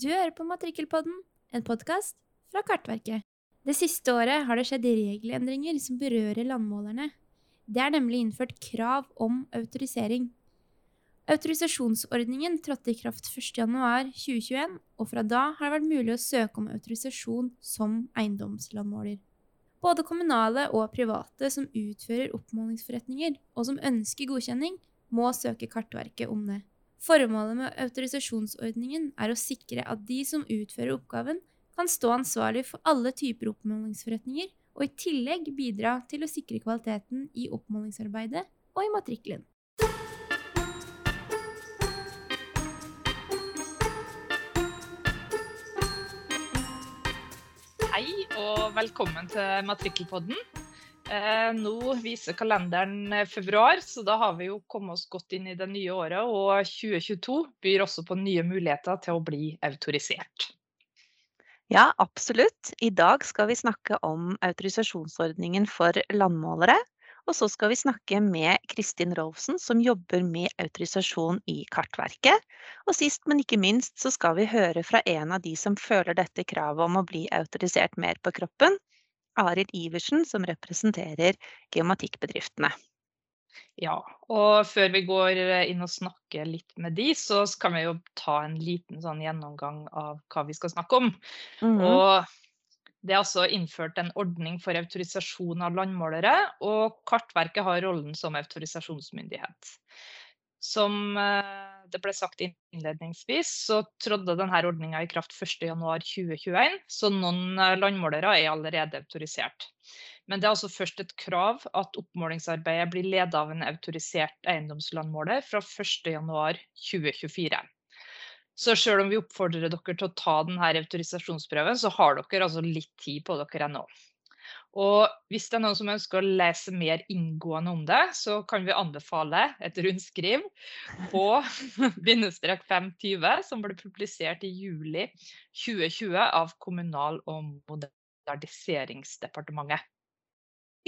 Du hører på Matrikkelpodden, en podkast fra Kartverket. Det siste året har det skjedd regelendringer som berører landmålerne. Det er nemlig innført krav om autorisering. Autorisasjonsordningen trådte i kraft 1.1.2021, og fra da har det vært mulig å søke om autorisasjon som eiendomslandmåler. Både kommunale og private som utfører oppmålingsforretninger, og som ønsker godkjenning, må søke Kartverket om det. Formålet med autorisasjonsordningen er å sikre at de som utfører oppgaven, kan stå ansvarlig for alle typer oppmålingsforretninger, og i tillegg bidra til å sikre kvaliteten i oppmålingsarbeidet og i matrikkelen. Hei og velkommen til Matrikkelpodden. Eh, nå viser kalenderen eh, februar, så da har vi jo kommet oss godt inn i det nye året. Og 2022 byr også på nye muligheter til å bli autorisert. Ja, absolutt. I dag skal vi snakke om autorisasjonsordningen for landmålere. Og så skal vi snakke med Kristin Rolfsen, som jobber med autorisasjon i Kartverket. Og sist, men ikke minst, så skal vi høre fra en av de som føler dette kravet om å bli autorisert mer på kroppen. Arild Iversen, som representerer geomatikkbedriftene. Ja, og før vi går inn og snakker litt med de, så kan vi jo ta en liten sånn gjennomgang av hva vi skal snakke om. Mm. Og det er altså innført en ordning for autorisasjon av landmålere, og Kartverket har rollen som autorisasjonsmyndighet. Som eh, det ble sagt innledningsvis, så trådde denne ordninga i kraft 1.1.2021, så noen eh, landmålere er allerede autorisert. Men det er altså først et krav at oppmålingsarbeidet blir ledet av en autorisert eiendomslandmåler fra 1.1.2024. Så selv om vi oppfordrer dere til å ta denne autorisasjonsprøven, så har dere altså litt tid på dere ennå. Og hvis det er noen som ønsker å lese mer inngående om det, så kan vi anbefale et rundskriv på bindestrek 520, som ble publisert i juli 2020 av Kommunal- og moderniseringsdepartementet.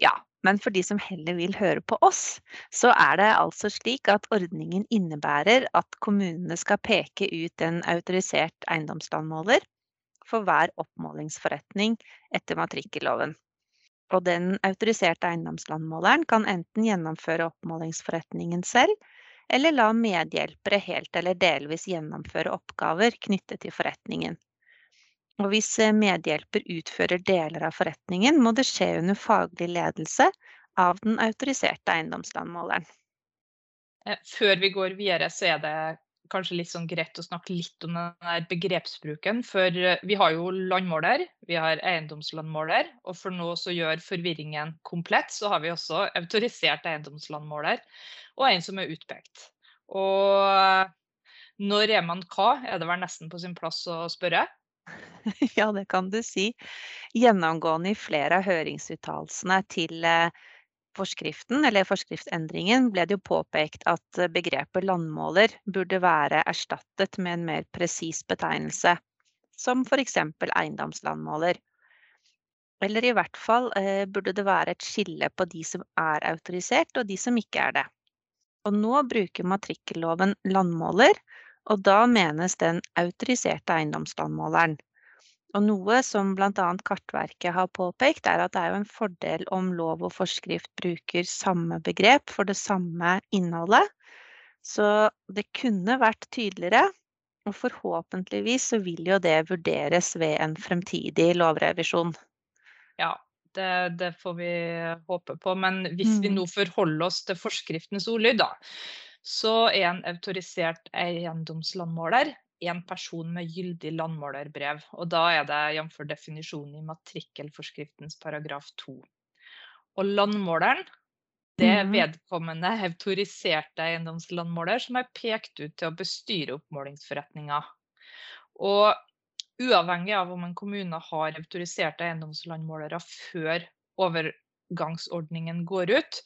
Ja, men for de som heller vil høre på oss, så er det altså slik at ordningen innebærer at kommunene skal peke ut en autorisert eiendomslandmåler for hver oppmålingsforretning etter matrikkelloven. Og den autoriserte eiendomslandmåleren kan enten gjennomføre oppmålingsforretningen selv, eller la medhjelpere helt eller delvis gjennomføre oppgaver knyttet til forretningen. Og hvis eh, medhjelper utfører deler av forretningen, må det skje under faglig ledelse av den autoriserte eiendomslandmåleren. Eh, Før vi går videre, så er det kanskje litt sånn greit å snakke litt om den begrepsbruken. For eh, vi har jo landmåler, vi har eiendomslandmåler, og for nå så gjør forvirringen komplett, så har vi også autorisert eiendomslandmåler og en som er utpekt. Og når er man hva, er det vel nesten på sin plass å spørre. Ja, det kan du si. Gjennomgående i flere av høringsuttalelsene til eh, forskriften, eller forskriftsendringen, ble det jo påpekt at eh, begrepet landmåler burde være erstattet med en mer presis betegnelse, som f.eks. eiendomslandmåler. Eller i hvert fall eh, burde det være et skille på de som er autorisert og de som ikke er det. Og nå bruker matrikkelloven landmåler, og da menes den autoriserte eiendomslandmåleren. Og noe som bl.a. Kartverket har påpekt, er at det er en fordel om lov og forskrift bruker samme begrep for det samme innholdet. Så det kunne vært tydeligere, og forhåpentligvis så vil jo det vurderes ved en fremtidig lovrevisjon. Ja, det, det får vi håpe på. Men hvis vi Mm. nå forholder oss til forskriftens ordlyd, da, så er en autorisert eiendomslandmåler en person med gyldig landmålerbrev. Og da er det jf. definisjonen i matrikkelforskriftens paragraf 2. Og landmåleren, det er Mhm. vedkommende autoriserte eiendomslandmåler som er pekt ut til å bestyre oppmålingsforretninga. Og uavhengig av om en kommune har autoriserte eiendomslandmålere før overgangsordningen går ut,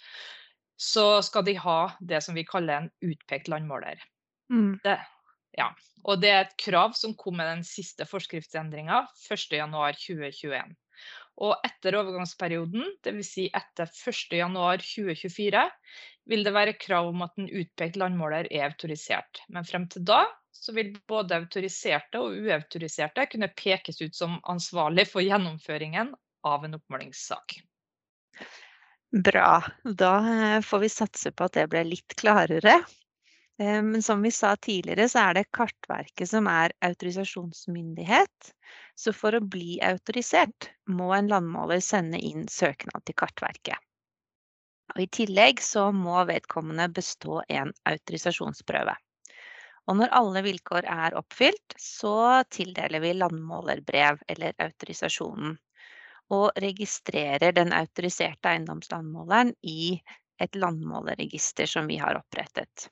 så skal de ha det som vi kaller en utpekt landmåler. Mm. Det, ja. Og det er et krav som kom med den siste forskriftsendringa 1.1.2021. Og etter overgangsperioden, dvs. Si etter 1.1.2024, vil det være krav om at en utpekt landmåler er autorisert. Men frem til da vil både autoriserte og uautoriserte kunne pekes ut som ansvarlig for gjennomføringen av en oppmålingssak. Bra. Da eh, får vi satse på at det ble litt klarere. Eh, men som vi sa tidligere, så er det Kartverket som er autorisasjonsmyndighet. Så for å bli autorisert må en landmåler sende inn søknad til Kartverket. Og I tillegg så må vedkommende bestå en autorisasjonsprøve. Og når alle vilkår er oppfylt, så tildeler vi landmålerbrev eller autorisasjonen. Og registrerer den autoriserte eiendomslandmåleren i et landmålerregister som vi har opprettet.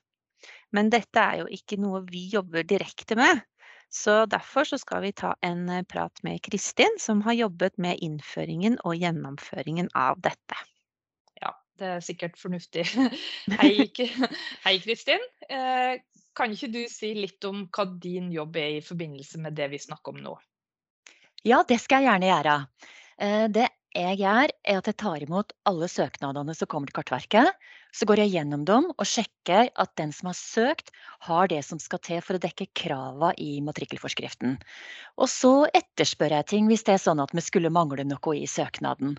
Men dette er jo ikke noe vi jobber direkte med. Så derfor så skal vi ta en prat med Kristin, som har jobbet med innføringen og gjennomføringen av dette. Ja, Det er sikkert fornuftig. Hei, Hei Kristin. Eh, kan ikke du si litt om hva din jobb er i forbindelse med det vi snakker om nå? Ja, det skal jeg gjerne gjøre. Eh, det jeg gjør, er at jeg tar imot alle søknadene som kommer til Kartverket. Så går jeg gjennom dem og sjekker at den som har søkt, har det som skal til for å dekke kravene i matrikkelforskriften. Og så etterspør jeg ting hvis det er sånn at vi skulle mangle noe i søknaden.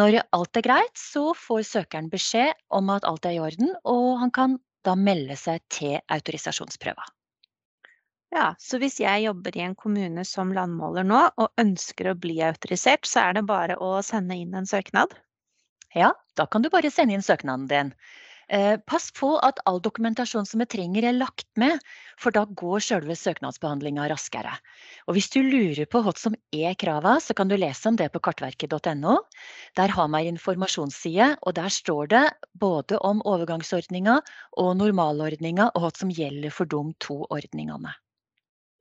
Når alt er greit, så får søkeren beskjed om at alt er i orden, og han kan da melde seg til autorisasjonsprøva. Ja, så hvis jeg jobber i en kommune som landmåler nå, og ønsker å bli autorisert, så er det bare å sende inn en søknad? Ja, da kan du bare sende inn søknaden din. Eh, pass på at all dokumentasjon som vi trenger er lagt med, for da går selve søknadsbehandlinga raskere. Og hvis du lurer på hva som er krava, så kan du lese om det på kartverket.no. Der har vi ei informasjonsside, og der står det både om overgangsordninga og normalordninga, og hva som gjelder for de to ordningene.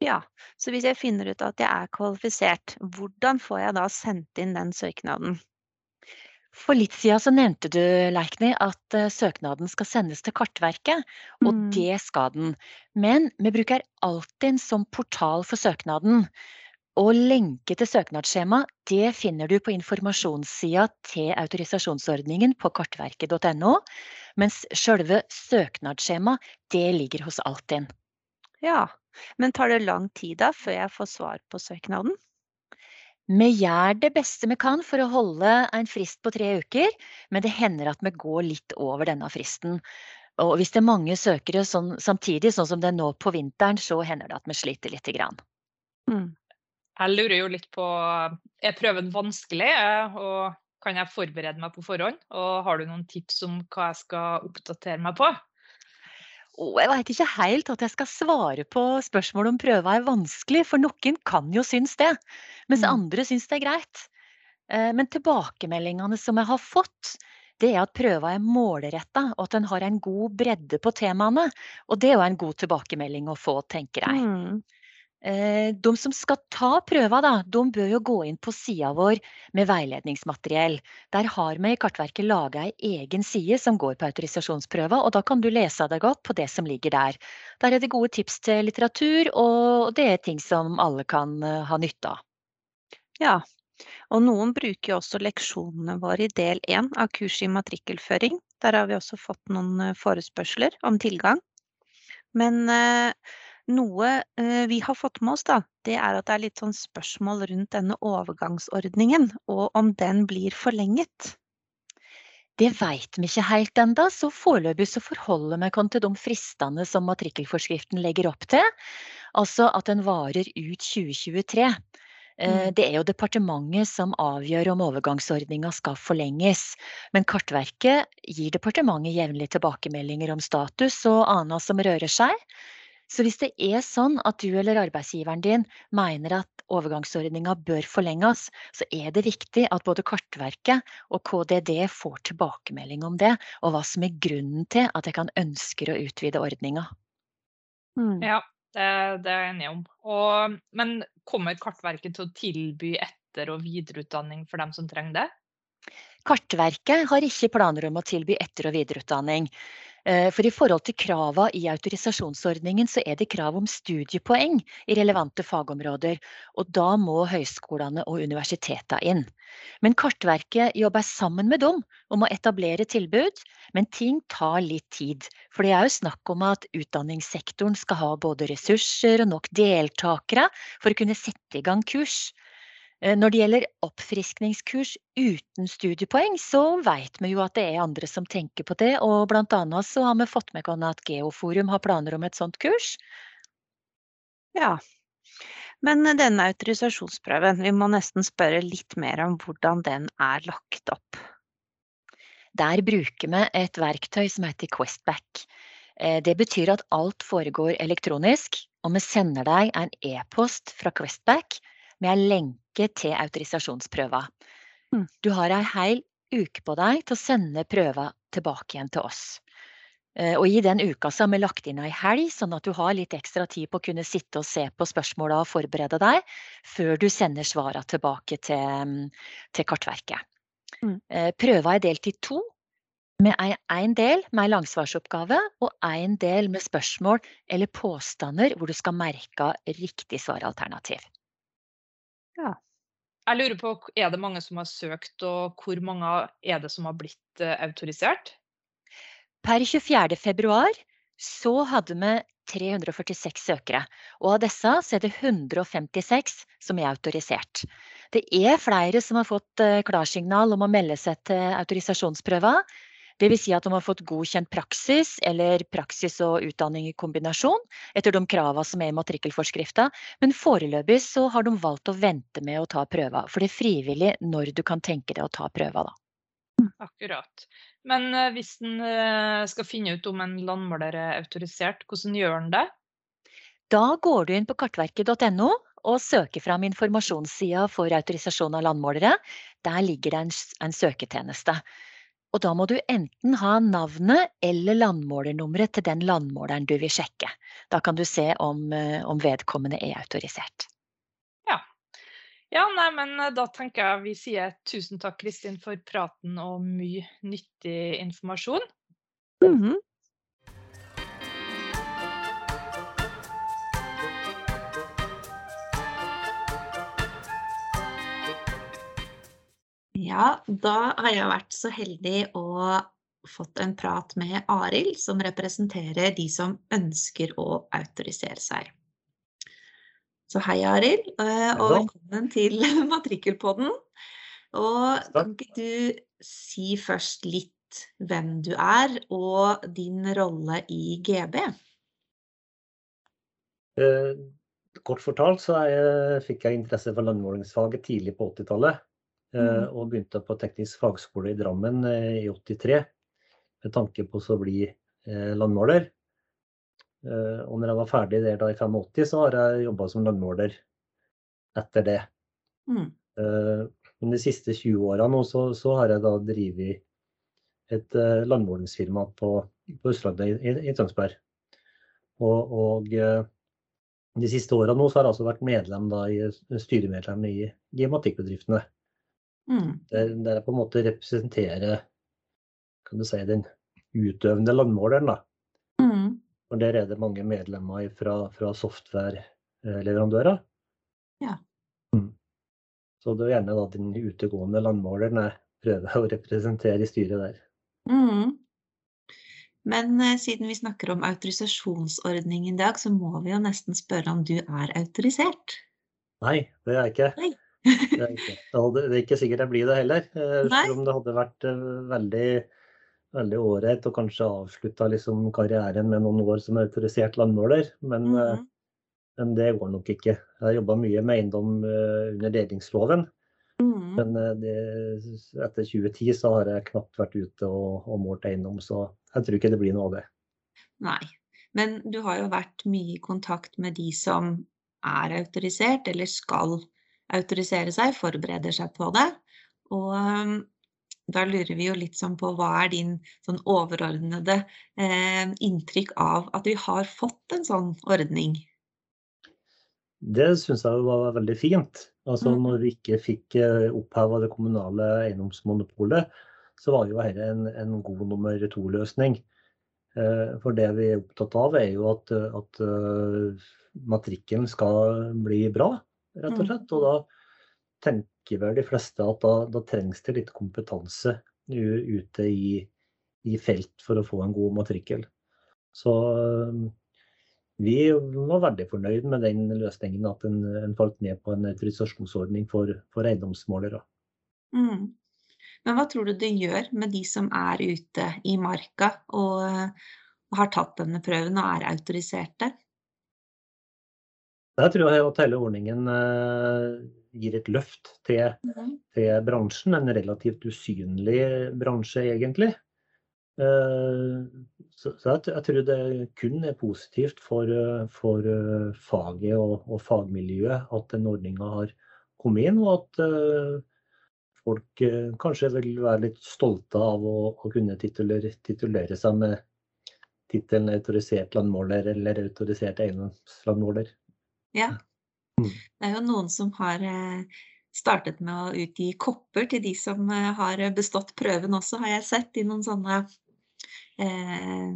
Ja, så hvis jeg finner ut at jeg er kvalifisert, hvordan får jeg da sendt inn den søknaden? For litt siden så nevnte du, Leikny, at uh, søknaden skal sendes til Kartverket, og mm. det skal den. Men vi bruker Altinn som portal for søknaden. Og lenke til søknadsskjema det finner du på informasjonssida til autorisasjonsordningen på kartverket.no, mens selve søknadsskjemaet det ligger hos Altinn. Ja, men tar det lang tid da før jeg får svar på søknaden? Vi gjør det beste vi kan for å holde en frist på tre uker, men det hender at vi går litt over denne fristen. Og hvis det er mange søkere sånn, samtidig, sånn som det er nå på vinteren, så hender det at vi sliter lite grann. Mm. Jeg lurer jo litt på Er prøven vanskelig, og kan jeg forberede meg på forhånd? Og har du noen tips om hva jeg skal oppdatere meg på? Oh, jeg veit ikke helt at jeg skal svare på spørsmålet om prøva er vanskelig, for noen kan jo synes det, mens mm. andre synes det er greit. Eh, men tilbakemeldingene som jeg har fått, det er at prøva er målretta, og at den har en god bredde på temaene. Og det er jo en god tilbakemelding å få, tenker jeg. Mm. Eh, de som skal ta prøva, de bør jo gå inn på sida vår med veiledningsmateriell. Der har vi i Kartverket laga ei egen side som går på autorisasjonsprøva, og da kan du lese deg godt på det som ligger der. Der er det gode tips til litteratur, og det er ting som alle kan eh, ha nytte av. Ja, og noen bruker jo også leksjonene våre i del én av kurset i matrikkelføring. Der har vi også fått noen eh, forespørsler om tilgang. Men eh, noe eh, vi har fått med oss, da, det er at det er litt sånn spørsmål rundt denne overgangsordningen, og om den blir forlenget. Det veit vi ikke helt ennå, så foreløpig så forholder vi oss til de fristene som matrikkelforskriften legger opp til, altså at den varer ut 2023. Eh, mm. Det er jo departementet som avgjør om overgangsordninga skal forlenges. Men Kartverket gir departementet jevnlig tilbakemeldinger om status og annet som rører seg. Så hvis det er sånn at du eller arbeidsgiveren din mener at overgangsordninga bør forlenges, så er det viktig at både Kartverket og KDD får tilbakemelding om det, og hva som er grunnen til at jeg kan ønsker å utvide ordninga. Mm. Ja, det, det, er jeg enig om. Og, men kommer Kartverket til å tilby etter- og videreutdanning for dem som trenger det? Kartverket har ikke planer om å tilby etter- og videreutdanning. Eh, for i forhold til krava i autorisasjonsordningen, så er det krav om studiepoeng i relevante fagområder. Og da må høyskolene og universitetene inn. Men Kartverket jobber sammen med dem om å etablere tilbud, men ting tar litt tid. For det er jo snakk om at utdanningssektoren skal ha både ressurser og nok deltakere for å kunne sette i gang kurs. Eh, når det gjelder oppfriskningskurs uten studiepoeng, så vet vi jo at det er andre som tenker på det. Og blant annet så har vi fått med oss at Geoforum har planer om et sånt kurs. Ja. Men denne autorisasjonsprøven, vi må nesten spørre litt mer om hvordan den er lagt opp. Der bruker vi et verktøy som heter Questback. Eh, det betyr at alt foregår elektronisk, og vi sender deg en e-post fra Questback med en lenke til autorisasjonsprøva. Mm. Du har ei hel uke på deg til å sende prøva tilbake igjen til oss. Eh, og I den uka så har vi lagt inn ei helg, sånn at du har litt ekstra tid på å kunne sitte og se på spørsmåla og forberede deg, før du sender svara tilbake til, til Kartverket. Mm. Eh, prøva er delt i to, med én del med ei langsvarsoppgave og én del med spørsmål eller påstander hvor du skal merke riktig svaralternativ. Ja. Jeg lurer på, Er det mange som har søkt, og hvor mange er det som har blitt uh, autorisert? Per 24. februar så hadde vi 346 søkere, og av disse så er det 156 som er autorisert. Det er flere som har fått uh, klarsignal om å melde seg til autorisasjonsprøva, Dvs. Si at de har fått godkjent praksis eller praksis og utdanning i kombinasjon etter de kravene som er i matrikkelforskrifta. Men foreløpig så har de valgt å vente med å ta prøva. For det er frivillig når du kan tenke deg å ta prøva, da. Akkurat. Men uh, hvis en uh, skal finne ut om en landmåler er autorisert, hvordan gjør en det? Da går du inn på kartverket.no og søker fram informasjonssida for autorisasjon av landmålere. Der ligger det en, en søketjeneste. Og da må du enten ha navnet eller landmålernummeret til den landmåleren du vil sjekke. Da kan du se om, eh, om vedkommende er autorisert. Ja. ja, nei, men eh, da tenker jeg vi sier tusen takk, Kristin, for praten og mye nyttig informasjon. Mm -hmm. Ja, da har jeg vært så heldig å fått en prat med Arild, som representerer de som ønsker å autorisere seg. Så hei, Arild, eh, og velkommen til Matrikkelpodden. Og kan ikke du si først litt hvem du er, og din rolle i GB? Eh, kort fortalt så jeg, fikk jeg interesse for landmålingsfaget tidlig på 80-tallet. Mm. Og begynte på teknisk fagskole i Drammen eh, i 83 med tanke på å bli eh, landmåler. Og når jeg var ferdig der da i 85, så har jeg jobba som landmåler etter det. Mm. Men de siste 20 åra nå så, så, har jeg da drevet et landmålingsfirma på, på Østlandet i, i, Tønsberg. Og, og, de siste åra nå så har jeg altså vært medlem da, i, styremedlem i Gematikkbedriftene. Mm. Der, der, jeg på en måte representerer kan du si, den utøvende landmåleren. da. Mm. Og Der er det mange medlemmer fra, fra software-leverandører. Ja. Mm. Så det er gjerne da den utegående landmåleren jeg prøver å representere i styret der. Mm. Men eh, siden vi snakker om autorisasjonsordning i dag, så må vi jo nesten spørre om du er autorisert? Nei, det er jeg ikke. Nei. Det er, ikke, det, er ikke sikkert jeg blir det heller. Eh. Selv om det hadde vært eh, veldig veldig ålreit å kanskje avslutta liksom karrieren med noen år som autorisert landmåler. Men, mm -hmm. men, det går nok ikke. Jeg har jobba mye med eiendom under delingsloven. Mm -hmm. Men det, etter 2010 så har jeg knapt vært ute og, og målt eiendom, så jeg tror ikke det blir noe av det. Nei. Men du har jo vært mye i kontakt med de som er autorisert, eller skal autorisere seg, forbereder seg på det. Og da lurer vi jo litt sånn på hva er din sånn overordnede eh, inntrykk av at vi har fått en sånn ordning? det syns jeg var veldig fint. Altså Mm. Når vi ikke fikk oppheva det kommunale eiendomsmonopolet, så var jo dette en, en god nummer to-løsning. For det vi er opptatt av, er jo at, at matrikkelen skal bli bra, rett og Mm. slett. Og da tenker vel de fleste at da, da trengs det litt kompetanse ute i, i felt for å få en god matrikkel. Så øh, vi var veldig fornøyd med den løsningen, at en, en falt ned på en autorisasjonsordning for, for eiendomsmålere. Mm. Men hva tror du det gjør med de som er ute i marka og, og har tatt denne prøven og er autoriserte? Jeg tror at hele ordningen eh, gir et løft til, til bransjen. En relativt usynlig bransje, egentlig. Eh, så, jeg, jeg, tror det kun er positivt for, for eh, faget og, og, fagmiljøet at den ordninga har kommet inn, og at folk kanskje vil være litt stolte av å, å kunne titulere, titulere seg med tittelen autorisert landmåler eller autorisert eiendomslandmåler. Ja. Mm. Det er jo noen som har eh, startet med å utgi kopper til de som eh, har bestått prøven også, har jeg sett i noen sånne eh,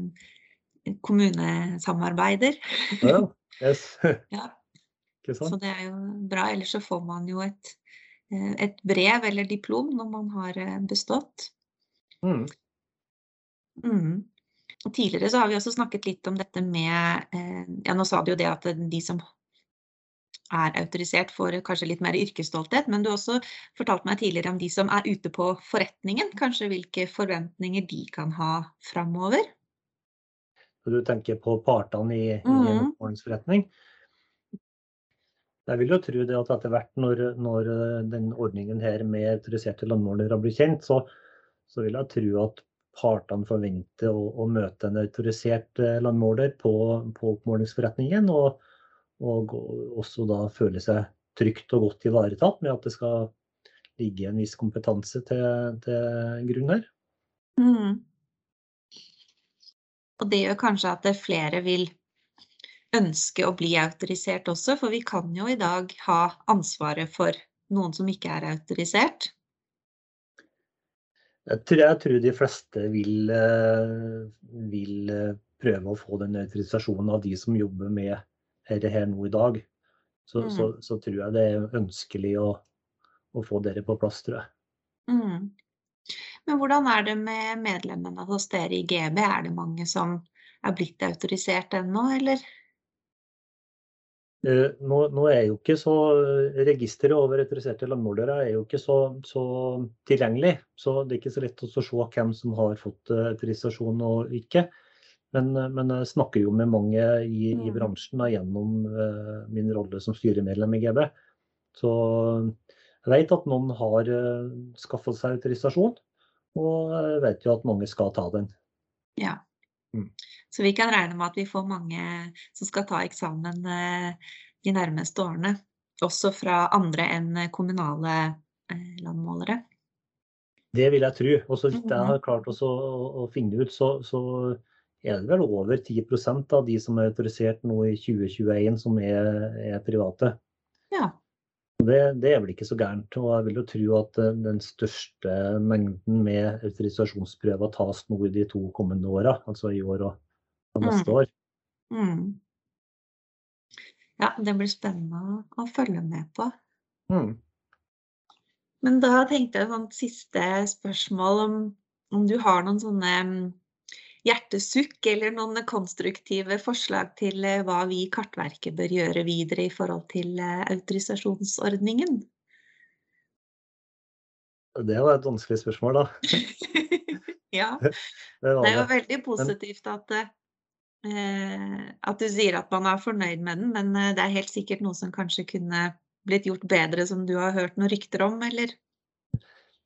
kommunesamarbeider. Ja, yes. Ja. Så det er jo bra. Ellers så får man jo et, eh, et brev eller diplom når man har bestått. Mm. Mm. Tidligere så har vi også snakket litt om dette med eh, Ja, nå sa du jo det at de som er autorisert får kanskje litt mer yrkesstolthet, men du har også fortalt meg tidligere om de som er ute på forretningen. Kanskje hvilke forventninger de kan ha framover? Du tenker på partene i, i Mhm. en ordensforretning. Jeg vil jo tro det at etter hvert når, når eh, den ordningen her med autoriserte landmålere blir kjent, så, så vil jeg tro at partene forventer å, å møte en autorisert eh, landmåler på, på oppmålingsforretningen, og, og også da føle seg trygt og godt ivaretatt med at det skal ligge en viss kompetanse til, til grunn her. Mm. Og det gjør kanskje at flere vil ønske å bli autorisert også, for vi kan jo i dag ha ansvaret for noen som ikke er autorisert. Jeg tror, jeg tror de fleste vil, eh, vil eh, prøve å få den autorisasjonen av de som jobber med dette her nå i dag. Så, Mm. så, så tror jeg det er ønskelig å, å få dere på plass, tror jeg. Mm. Men hvordan er det med medlemmene hos dere i GB? Er det mange som er blitt autorisert ennå, eller? Eh, Nå, nå er jo ikke så Registeret over autoriserte landmålere er jo ikke så, så tilgjengelig. Så det er ikke så lett å se hvem som har fått eh, autorisasjon og ikke. Men, eh, men jeg snakker jo med mange i, i Mm. bransjen da, gjennom uh, min rolle som styremedlem i GB. Så jeg vet at noen har uh, skaffet seg autorisasjon, og jeg vet jo at mange skal ta den. Ja. Mm. Så vi kan regne med at vi får mange som skal ta eksamen uh, de nærmeste årene. Også fra andre enn kommunale uh, landmålere. Det vil jeg tro. Og så vidt jeg Mhm. har klart å, å finne ut, så, så er det vel over 10% av de som er autorisert nå i 2021 som er, er private. Ja. Det, det er vel ikke så gærent. Og jeg vil jo tro at eh, den største mengden med autorisasjonsprøver tas nå i de to kommende åra, altså i år og, neste Mm. år. Mm. Ja, det blir spennende å, følge med på. Mm. Men da tenkte jeg sånn siste spørsmål om, om du har noen sånne mm, hjertesukk eller noen konstruktive forslag til eh, hva vi i Kartverket bør gjøre videre i forhold til eh, autorisasjonsordningen? Det var et vanskelig spørsmål, da. ja, Det er jo veldig positivt at, eh, at du sier at man er fornøyd med den, men det er helt sikkert noe som kanskje kunne blitt gjort bedre, som du har hørt noen rykter om, eller?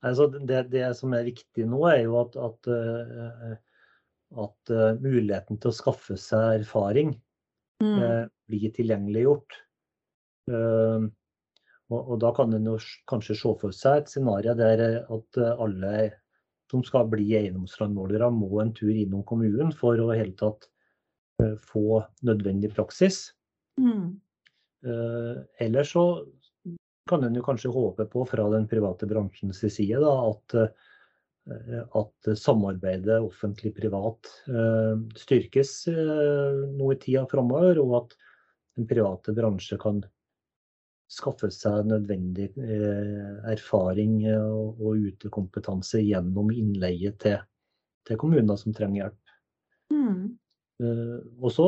Altså, det, det som er viktig nå, er jo at, at, at eh, muligheten til å skaffe seg erfaring Mm. eh, blir tilgjengeliggjort. Eh, og, og da kan en kanskje se for seg et scenario der at alle som skal bli eiendomslandmålere, må en tur innom kommunen for å hele tatt få nødvendig praksis. Mm. Ellers så kan en jo kanskje håpe på fra den private bransjens side da, at, at samarbeidet offentlig-privat styrkes nå i tida framover, og at den private bransje kan skaffe seg nødvendig eh, erfaring og, utekompetanse gjennom innleie til, til, kommuner som trenger hjelp. Mm. Eh, og så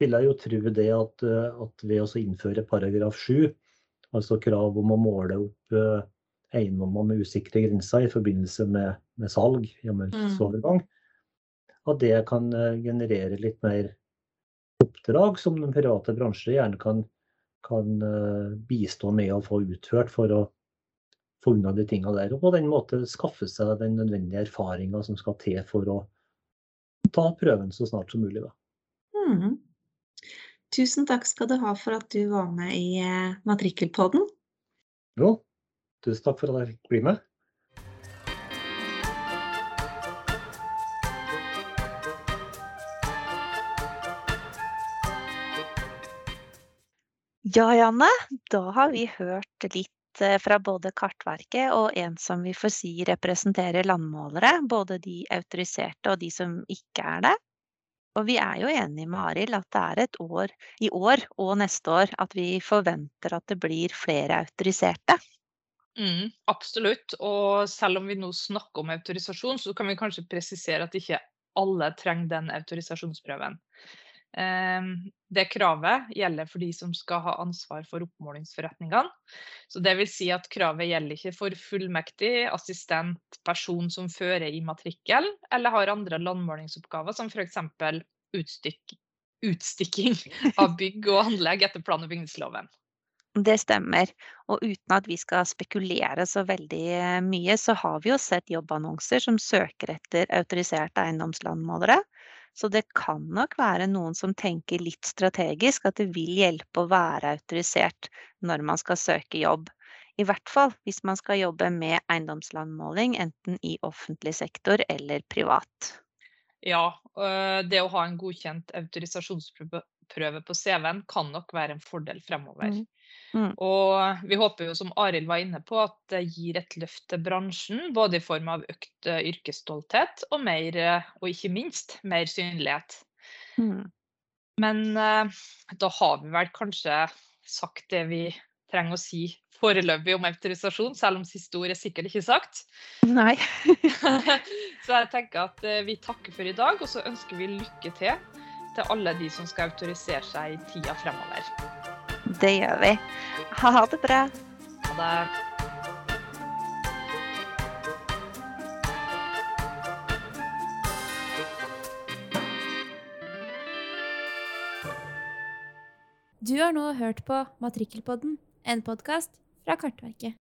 vil jeg jo tro det at, at ved å innføre paragraf 7, altså krav om å måle opp eh, eiendommer med usikre grenser i forbindelse med, med salg, hjemmelsovergang, mm. at det kan eh, generere litt mer oppdrag som den private bransje gjerne kan kan eh, bistå med å få utført for å få unna de tinga der. Og på den måte skaffe seg den nødvendige erfaringa som skal til for å ta prøven så snart som mulig. Mm. Tusen takk skal du ha for at du var med i eh, Matrikkelpodden. Jo, tusen takk for at jeg fikk bli med. Ja, Janne, da har vi hørt litt eh, fra både Kartverket og en som vi får si representerer landmålere. Både de autoriserte og de som ikke er det. Og vi er jo enige med Arild at det er et år i år og neste år at vi forventer at det blir flere autoriserte. Mm, absolutt. Og selv om vi nå snakker om autorisasjon, så kan vi kanskje presisere at ikke alle trenger den autorisasjonsprøven. Ehm, det kravet gjelder for de som skal ha ansvar for oppmålingsforretningene. Så det vil si at kravet gjelder ikke for fullmektig, assistent, person som fører i matrikkel, eller har andre landmålingsoppgaver, som f.eks. Utstikk, utstikking av bygg og anlegg etter plan- og bygningsloven. Det stemmer. Og uten at vi skal spekulere så veldig eh, mye, så har vi jo sett jobbannonser som søker etter autoriserte eiendomslandmålere. Så det kan nok være noen som tenker litt strategisk at det vil hjelpe å være autorisert når man skal søke jobb. I hvert fall hvis man skal jobbe med eiendomslandmåling, enten i offentlig sektor eller privat. Ja, det å ha en godkjent autorisasjonsprøve på CV-en kan nok være en fordel fremover. Mm. Mm. Og vi håper jo, som Arild var inne på, at det gir et løft til bransjen. Både i form av økt eh, yrkesstolthet og, mer, eh, og ikke minst mer synlighet. Mm. Men uh, da har vi vel kanskje sagt det vi trenger å si foreløpig om autorisasjon, selv om siste ord er sikkert ikke sagt. Nei. så jeg tenker at vi takker for i dag, og så ønsker vi lykke til til alle de som skal autorisere seg i tida fremover. Det gjør vi. Ha det bra. Ha det. Du har nå hørt på Matrikkelpodden, en podkast fra Kartverket.